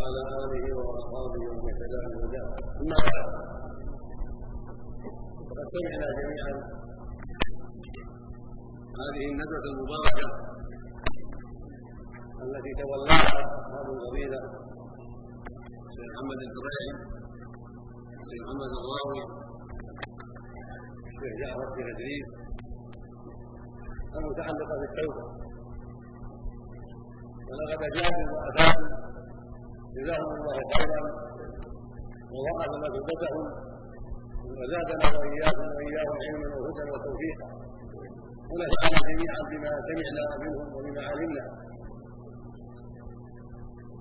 وعلى آله وأصحابه ومن اهتدى بهداه. أما بعد فقد سمعنا جميعا هذه الندوة المباركة التي تولاها أصحاب الفضيله الشيخ محمد الزريعي الشيخ محمد الراوي الشيخ جعفر بن إدريس المتعلقة بالتوبة. ولقد اجابوا وافادوا جزاهم الله خيرا ووقف مثوبتهم وزادنا واياكم واياهم علما وهدى وتوفيقا ونفعنا جميعا بما سمعنا منهم وبما علمنا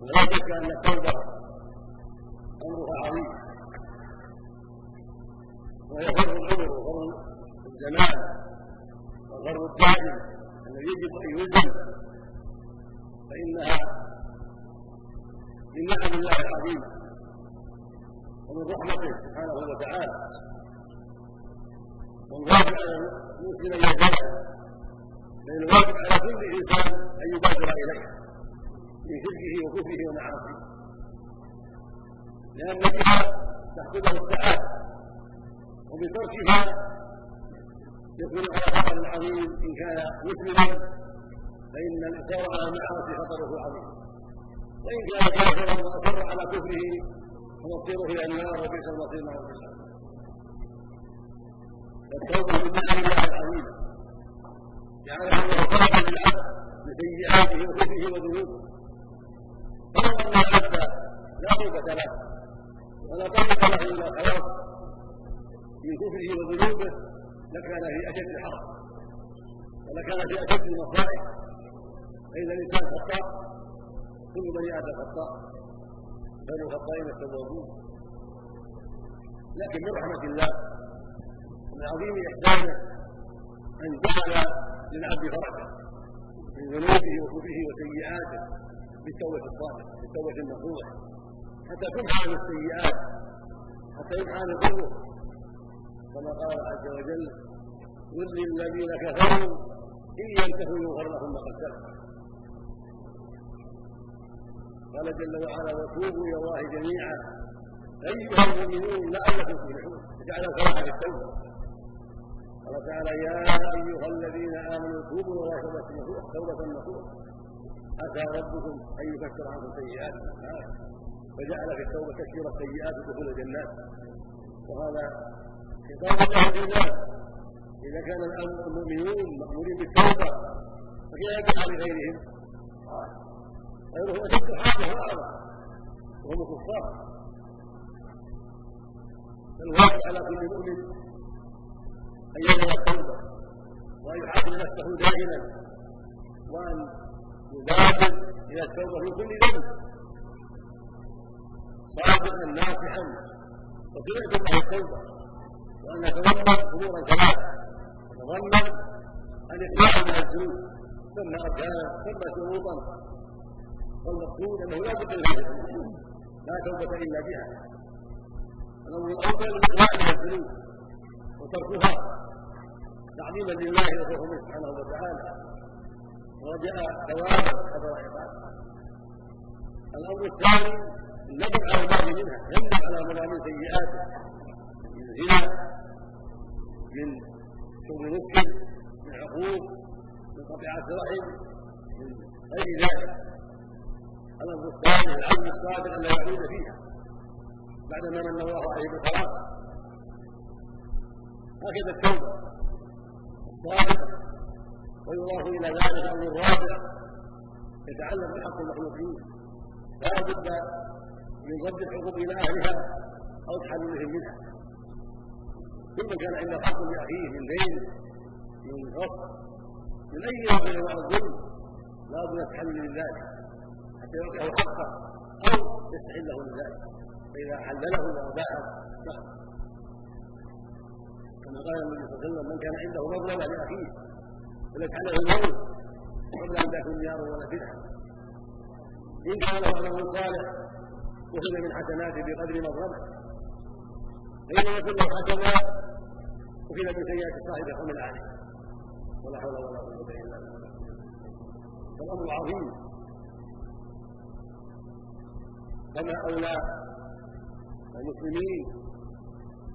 ولا شك ان التوبه امرها عظيم وهي فرض العمر وفرض الزمان وفرض الدائم الذي يجب ان يلزم فانها من نعم الله العظيمه ومن رحمته سبحانه وتعالى. والواجب على المسلم ان يجتهد لأن الواجب على كل إنسان أن يبادر إليه من شركه وكفره ومعاصيه. لأن بها تحصله السعادة وبتركها يكون على خطر عظيم إن كان مسلما فإن الاصرار على المعاصي خطره عظيم. وان كان كافرا واصر على كفره فمصيره إلى النار وبئس المصير مع الاسلام فالتوبه من نعم الله العظيمه جعلها الله فرجا للعبد بسيئاته وكفره وذنوبه فلو ان العبد لا توبه له ولا طريق له إلى الخلاص من كفره وذنوبه لكان في اشد الحرج ولكان في اشد المصائب فان الانسان خطاء كل بني آدم خطاء خير الخطائين التوابون. لكن من رحمة الله ومن عظيم إحسانه أن جعل للعبد فرجا من ذنوبه وكفره وسيئاته بالتوبة الصالحه بالتوبة النصوح حتى تمحى عن السيئات حتى يمحى عن الذنوب كما قال عز وجل قل للذين كفروا إن ينتهوا يغفر لهم ما قد قال جل وعلا وتوبوا إلى الله جميعا. أيها المؤمنون لعلكم تفلحون. جعل الفلاح بالتوبه قال تعالى يا أيها الذين آمنوا توبوا إلى الله توبة نصوح توبة نصوح أتى ربكم أن يكفر عنكم سيئاتكم. فجعل في التوبة تكفير السيئات ودخول الجنات. وهذا خطاب الله لله إذا كان المؤمنون مأمورين بالتوبة فكيف يجعل لغيرهم؟ غيره اشد حاجة واعظم وهم الكفار فالواجب على كل مؤمن. ان يدعو التوبه وأن يحاسب نفسه دائما. وأن يبادر إلى التوبة في كل ذنب. صادقا ناصحا. وسمعت الله التوبة. وأن يتضمن امورا ثلاث يتضمن الإقلاع من الذنوب. ثم اركانا ثم شروطا. والمقصود أنه لا بد من لا توبه إلا بها. الامر الأول الاقلاع من الذنوب وتركها تعظيما لله وخوفا منه سبحانه وتعالى. ورجاء ثوابه حذر عقابه الأمر الثاني الندم على الماضي منها. يندم على مضامين سيئاته من الزنا من شرب مسكر من عقوق من قطيعة رحم من غير ذلك. الامر الثاني العزم الصادق ان لا يعود فيها بعدما من الله عليه بالخلاص هكذا التوبه الصادقه ويضاف إلى ذلك الامر الرابع يتعلق بحق المخلوقين لا بد من رد الحقوق إلى اهلها أو تحللهم منها من كان عنده حق لاخيه من دين من غصب من اي نوع من الظلم لا بد من التحلل من ذلك يعطيه حقه أو يستحله من ذلك. فإذا حلله واباعه صح. كما قال النبي صلى الله عليه وسلم من كان عنده مظلمه لاخيه فليجعله الموت قبل أن تكون نار ولا بدعه إن كان له عمل صالح اخذ من حسناته بقدر مظلمه فإن يكن له حسنات اخذ من سيئات صاحب حمل عليه ولا حول ولا قوة إلا بالله. فالامر عظيم كما أولى المسلمين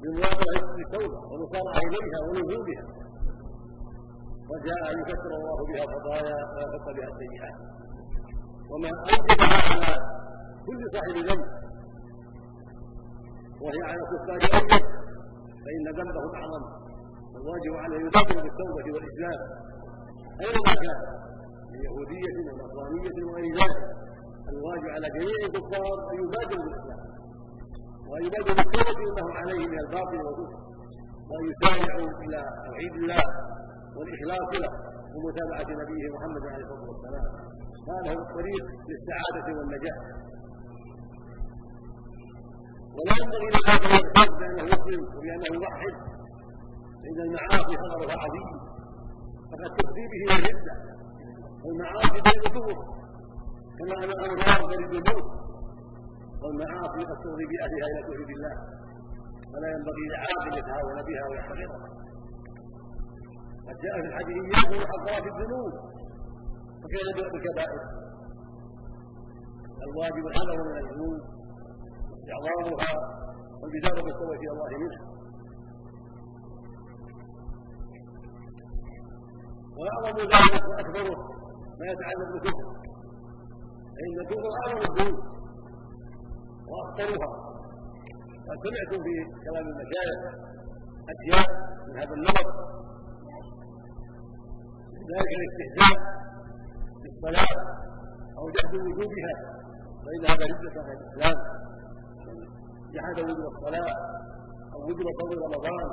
بمواجهة التوبة والمصارعة إليها ونزولها وجاء أن يكفر الله بها الخطايا ويحط بها السيئات. وما أوجبها على كل صاحب ذنب. وهي على الكفار أوجب فإن ذنبهم أعظم. والواجب عليه يبادر بالتوبة والإسلام. أينما كان من يهودية ونصرانية وغير ذلك الواجب على جميع الكفار أن يبادروا بالإسلام وأن يبادروا بالتوبة مما عليه من الباطل والكفر وأن يسارعوا إلى توحيد الله والإخلاص له ومتابعة نبيه محمد عليه الصلاة والسلام. هذا هو الطريق للسعادة والنجاة ولا ينبغي للآخر ان يغتر بأنه مسلم وبأنه موحد. فإن المعاصي خطرها عظيم فقد تفضي به الردة والمعاصي بين الكفر كما أن الأنهار برد الموت والمعاصي قد تفضي بأهلها إلى توحيد الله. ولا ينبغي لعاقل يتهاون بها ويحتقرها قد جاء في الحديث اياكم وحضرات الذنوب وكان بالكبائر؟ الواجب الحذر من الذنوب واستعظامها والبدار بالتوبه إلى الله منها. واعظم ذلك واكبره ما يتعلق بالكفر. الكفر اعظم الذنوب واخطرها قد سمعتم في كلام المشايخ أشياء من هذا النمط ذلك الاستهزاء بالصلاة أو جحد وجوبها فإن هذا ردة عن الإسلام. جحد وجوب الصلاة أو وجوب صوم رمضان.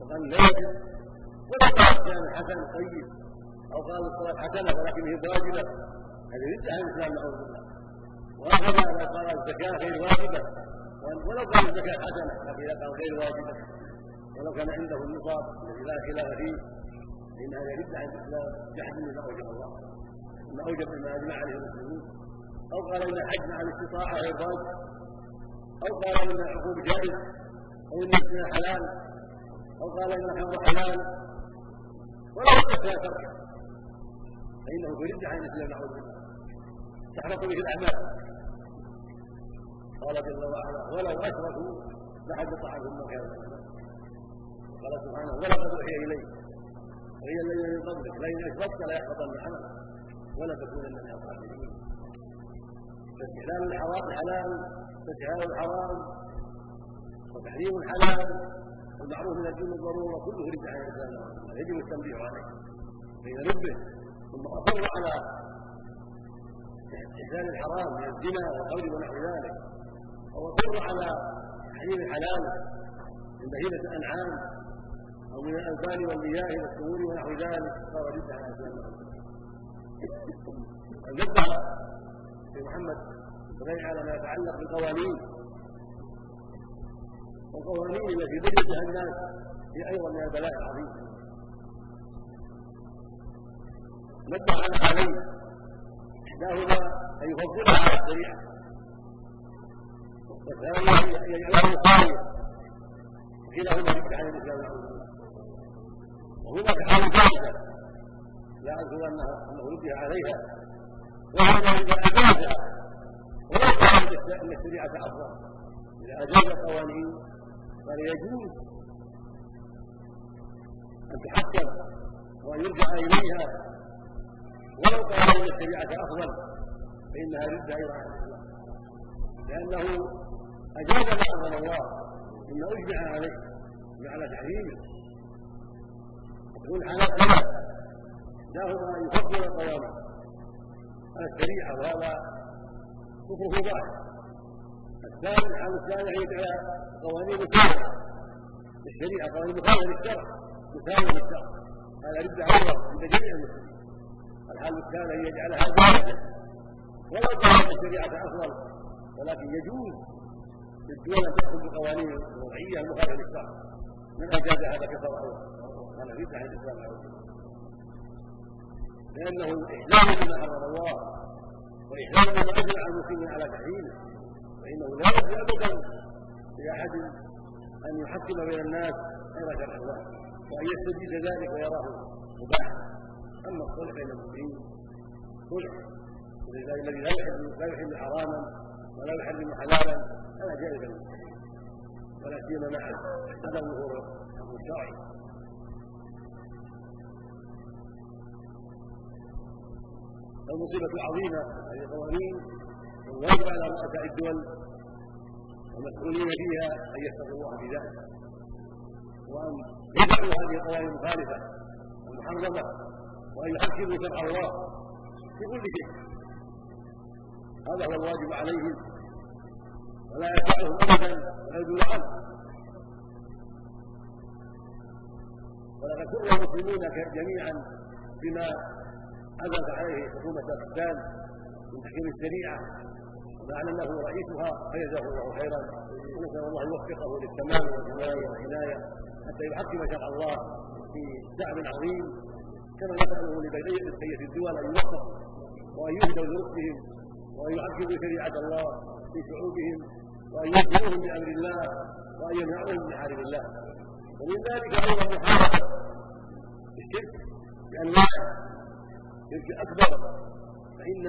وقال لا يجب ولا قال كان حسن طيب أو قال الصلاة حسنة ولكن هي واجبة هذه ردة عن الإسلام نعوذ بالله وهكذا لو قال الزكاة غير واجبة. ولو قال الزكاة حسنة لكن إذا قال غير واجبة. ولو كان عنده النصاب الذي لا خلاف فيه فإن هذا يرد عن الإسلام جحد ما أوجب الله. ما أوجب ما أجمع عليه المسلمين أو قال إن الحج مع الاستطاعة غير واجب. أو قال إن الحقوق جائز أو إن الزنا حلال. أو قال إن الحق حلال. ولا يصح تركه فإنه يرد عن الإسلام نعوذ بالله تحرق به الأعمال. قال جل وعلا ولو أشركوا لحبط عنهم ما كانوا قال سبحانه ولقد أوحي إليك. وهي الذين من قبلك لئن أشركت ليحبطن عملك ولا تكونن من الخاسرين. فاستحلال الحرام حلال واستحلال الحرام وتحريم الحلال والمعروف من الدين الضروره كله رد على الانسان يجب التنبيه عليه. بين ربه ثم أصر على استحلال الحرام من الزنا والقول ونحو ذلك. أو اصر على تحريم الحلال من بهيمة الأنعام أو من الالبان والمياه والسهول ونحو ذلك. صار رد على نبه في محمد غير على ما يتعلق بالقوانين. والقوانين التي بينها الناس هي أيضا من البلاء العظيم. نبه على حالين أن يفضلها على الشريعه والثانية أن يجعلها مقاومه كلاهما رد على الإسلام وهناك حال ثالثه لا اذكر انه انه نبه عليها. وهذا إذا اجازها ولا كان أن الشريعة أفضل. إذا أجاز القوانين قال يجوز أن تحكم وأن يرجع إليها. ولو قال إن الشريعة أفضل. فانها ردة أيضا عن لأنه اجاز ما انزل الله مما أجمع عليه وعلى تحريمه يكون على ثلاث إحداهما أن يفضل القوانين على الشريعة وهذا كفره ظاهر الثاني الحال الثاني أن يجعل قوانين مخالفة للشريعة قوانين مخالفة للشرع. مخالفة للشرع. هذا رد أيضا عند جميع المسلمين. الحال الثاني أن يجعلها جائزة ولو كانت الشريعة أفضل ولكن يجوز للدول أن تحكم بقوانين وضعية مخالفة للشرع من أجاز هذا أول هذا في تحت الإسلام لأنه إحلال لما حرم الله وإحلال ما أجمع المسلمين على تحريمه. فإنه لا يجوز ابدا لاحد أن يحكم بين الناس غير شرع الله وأن يستجيز ذلك ويراه مباحا أما الصلح بين المسلمين صلح. الذي لا يحل لا يحل حراما ولا يحرم حلالا هذا جائز ولا سيما مع عدم ظهور الحكم الشرعي. المصيبة العظيمة هذه القوانين والواجب على رؤساء الدول والمسؤولين فيها أن يتقوا الله في ذلك. وأن يدعوا هذه القوانين المخالفة المحرمة وأن يحكموا شرع الله في كل شيء. هذا هو الواجب عليهم. ولا يدعهم أبدا ويدل عنه ولقد سر المسلمون جميعا بما عزمت عليه حكومة باكستان من تحكيم الشريعة. وما أعلن له رئيسها فجزاه الله خيرا. ونسأل الله أن يوفقه للتمام والعناية والعناية حتى يحكم شرع الله في شعب عظيم. كما نسأله لبقية الدول أن يوفق وأن يهدوا لرشدهم وأن يحكموا شريعة الله في شعوبهم وأن يخبروهم بأمر الله وأن يمنعوهم من محارم الله. ومن ذلك أيضا محاربة الشرك بأنواعه شرك أكبر. فإن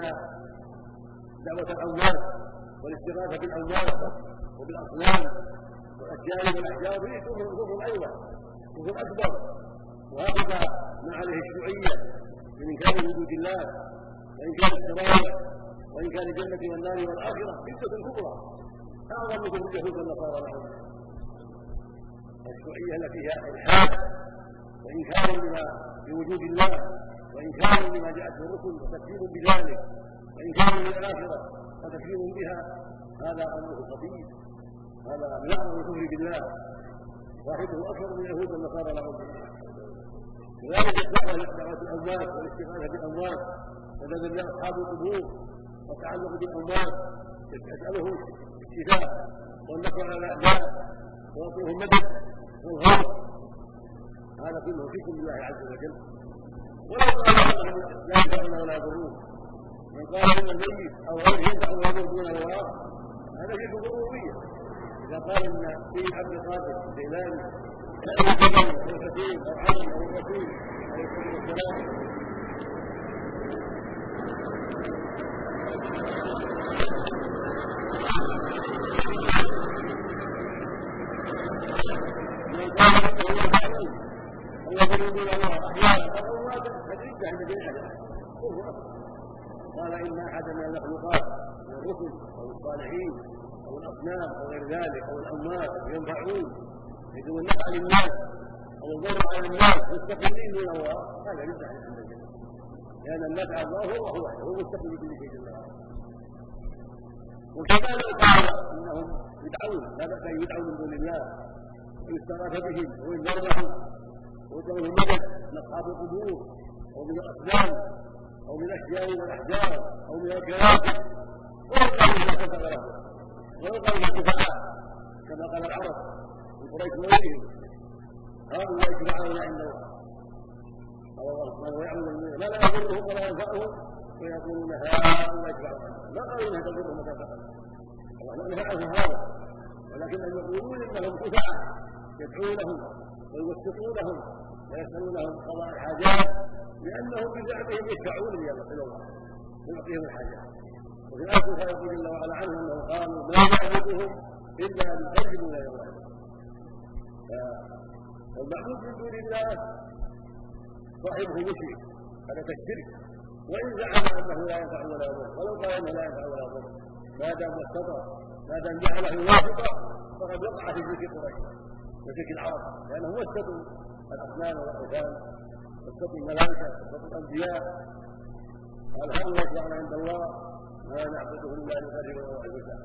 دعوة الأموات والاستغاثة بالأموات وبالأصنام والأشجار والأحجار هي كفر أيضا كفر أكبر. وهكذا ما عليه الشيوعية من إنكار وجود الله وإنكار الشرائع وإنكار الجنة والنار والآخرة فتنة كبرى. أعظم من اليهود والنصارى لهم الشيوعية التي هي إلحاد. وإنكار لما بوجود الله وإنكار لما جاءت به الرسل وتكفير بذلك وإنكار للآخرة وتكفير بها. هذا أمره خطير. هذا أعظم الكفر بالله. واحدة أكبر من اليهود والنصارى لهم كذلك الدعوة دعوة الأموات والاستغاثة بالأموات. وتدل أصحاب القبور والتعلق بالأموات يسألهم الشفاء والنصر على الأعداء ويطلبهم المدد والغوث هذا كله شرك بالله عز وجل. ولو قال لا ينفعون ولا يضرون. من قال إن الميت أو غيره ينفع ويضر دون الله هذا شرك بالربوبيه إذا قال إن سيد عبد القادر الجيلاني أو الجبل أو أو علي أو الرسول عليه الصلاة والسلام. قال احدا من المخلوقات من الرسل أو الصالحين أو الأصنام أو غير ذلك أو الأموات ينفعون يجدون النفع للناس أو الضر على الناس مستقلين من الله. هذا عن عند الجنة. لأن النفع الله هو الله وحده هو مستقل بكل شيء جل وعلا. وكذلك قال إنهم يدعون لا بأس أن يدعوا من دون الله. ويستغاث بهم وينذر لهم ويطلب المدد من أصحاب القبور أو من الأصنام أو من الأشجار والأحجار أو من الكواكب. ويقال ما كتب له. ويقال ما شفعاء كما قال العرب من قريش وغيرهم هؤلاء يشفعون عند الله. ويعبد المؤمنين ما لا يضرهم ولا ينفعهم ويقولون هؤلاء يشفعون ما قالوا انها تضرهم تنفعهم الله نفعهم هذا ولكنهم يقولون انهم شفعاء يدعونهم ويوثقونهم ويسألونهم قضاء الحاجات لأنهم بزعمهم يشفعون إلى الله ويعطيهم الحاجات وفي الآية يقول جل وعلا عنهم أنهم قالوا ما نعبدهم إلا ليقربونا إلى الله فالمعبود من دون الله صاحبه مشرك هذا كالشرك وإن زعم أنه لا ينفع ولا يضر ولو قال أنه لا ينفع ولا يضر ما دام استطاع ما دام جعله واسطة فقد وقع في شرك قريش وشرك العرب لأنهم وسطوا الأصنام والأوثان وسطوا الملائكة وسطوا الأنبياء. قال هؤلاء يشفعون عند الله ما نعبدهم إلا ليقربوا إلى الله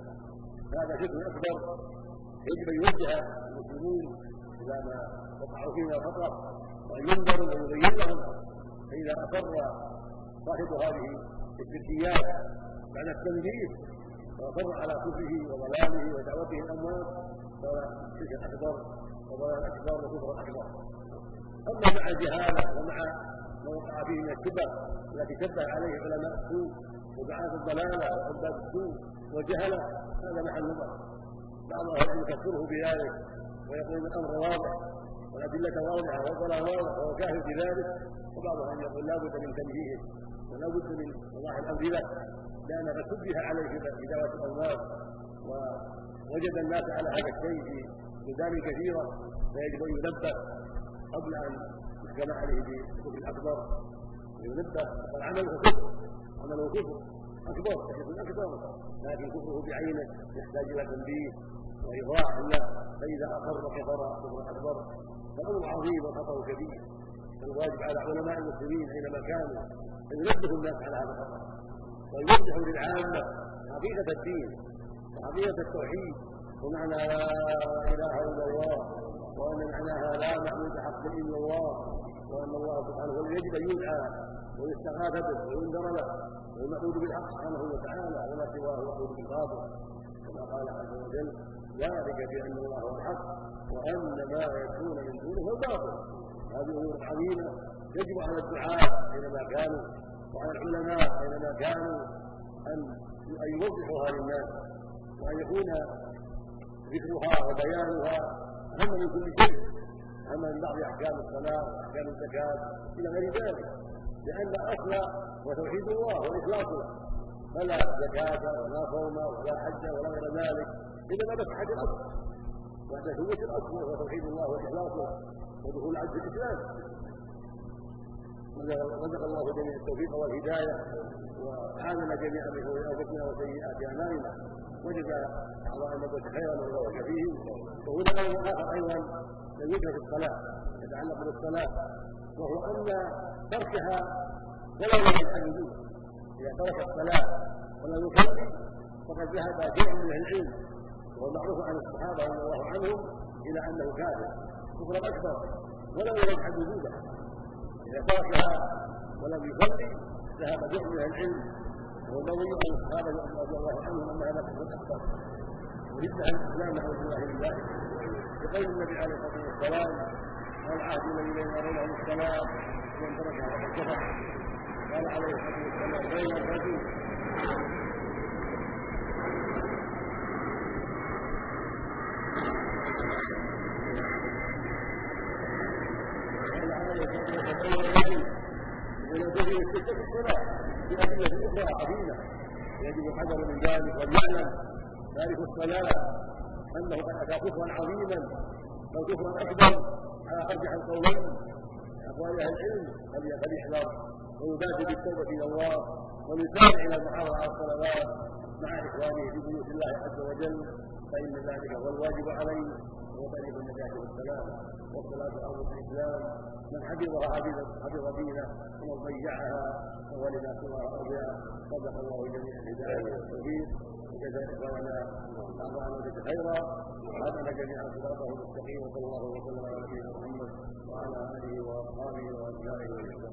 هذا شرك أكبر يجب أن يوجه المسلمون إلى ما وقعوا فيه من الخطأ ينظروا ويبين لهم فإذا أصر صاحب هذه الشركيات بعد التنبيه وأصر على كفره وضلاله ودعوته الأموات قال شرك أكبر وضلال أكبر وكفر أكبر. أما مع الجهالة ومع ما وقع فيه من الكبر التي شبه عليه علماء السوء ودعاة الضلالة وعباد السوء والجهلة هذا محل نظر. بعض أهل يكفره بذلك ويقول الأمر واضح. والأدلة واضحة والضلال واضح وهو كافر بذلك وبعضهم يقول لا بد من تنبيهه ولا بد من وضاح الامثله لأن قد شبه عليه في دعوه الاولاد ووجد الناس على هذا الشيء في بلدان كثيرة فيجب أن ينبه قبل أن يحكم عليه بالكفر الاكبر ينبه والعمل كفر عمله كفر أكبر شيء أكبر. لكن كفره بعينه يحتاج إلى تنبيه. وإيضاح له فاذا أقر كفر كفر أكبر فالامر عظيم والخطر كبير. الواجب على علماء المسلمين اينما كانوا أن ينبهوا الناس على هذا الخطر ويوضحوا للعامة حقيقة الدين وحقيقه التوحيد ومعنى لا إله إلا الله وأن معناها لا معبود حق إلا الله وأن الله سبحانه وتعالى يجب أن يدعى ويستغاث به وينذر له والمعبود بالحق سبحانه وتعالى وما سواه المعبود بالباطل كما قال عز وجل ذلك بأن الله هو الحق وأن ما يكون من دونه هو الباطل. هذه أمور عظيمة يجب على الدعاء أينما كانوا وعلى العلماء أينما كانوا أن أن يوضحوها للناس وأن يكون ذكرها وبيانها أهم من كل شيء. اهم من بعض أحكام الصلاة وأحكام الزكاة إلى غير ذلك. لأن الأصل هو توحيد الله والاخلاص له فلا زكاة ولا صوم ولا حج ولا غير ذلك. بعد صحه الاصل ثبوت الأصل وهو توحيد الله والاخلاص له ودخول عبد الإسلام. رزق الله جميع التوفيق والهداية وعامل جميعا بشرور انفسنا وسيئات أعمالنا الله ان يكون خيرا وبارك فيه وهنا أمر اخر أيضا لم في الصلاة يتعلق بالصلاة وهو أن تركها ولا يجب ان إذا ترك الصلاة ولم يصلي فقد ذهب جمع من العلم وهو معروف عن الصحابة رضي الله عنهم إلى أنه كافر. كفرا اكبر ولا يجب ان وجوده. إذا تركها ولم يصلي ذهب جمع من العلم. والنبي عن الصحابة رضي الله عنهم أنها لا تكون أكثر. وردها الإسلام نعوذ بالله من ذلك بقول النبي عليه الصلاة والسلام العهد الذي بين يرونه الصلاه ومن تركها فقد كفر قال عليه الصلاة والسلام بين الرجل قال عليه الصلاه والسلام بين الرجل في الصلاه بأدلة أخرى عظيمة يجب الحذر من ذلك وليعلم تارك الصلاة أنه قد أتى كفرا عظيما بل كفرا أكبر على أرجح القولين أقوال أهل العلم فليحذر ويبادر بالتوبة إلى الله ويسارع إلى المحافظة على الصلوات مع إخوانه في بيوت الله عز وجل فإن ذلك هو الواجب عليه طريق النجاة والسلام والصلاة أرض الإسلام. من حفظها حفظ دينه ومن ضيعها لما سوى أرضها صدق الله جميع الهداية والتوفيق. وجزا إخواننا أعطانا بك خيرا. وهدنا جميعا صراطه المستقيم. وصلى الله وسلم على نبينا محمد وعلى آله وأصحابه وأتباعه وإحسانه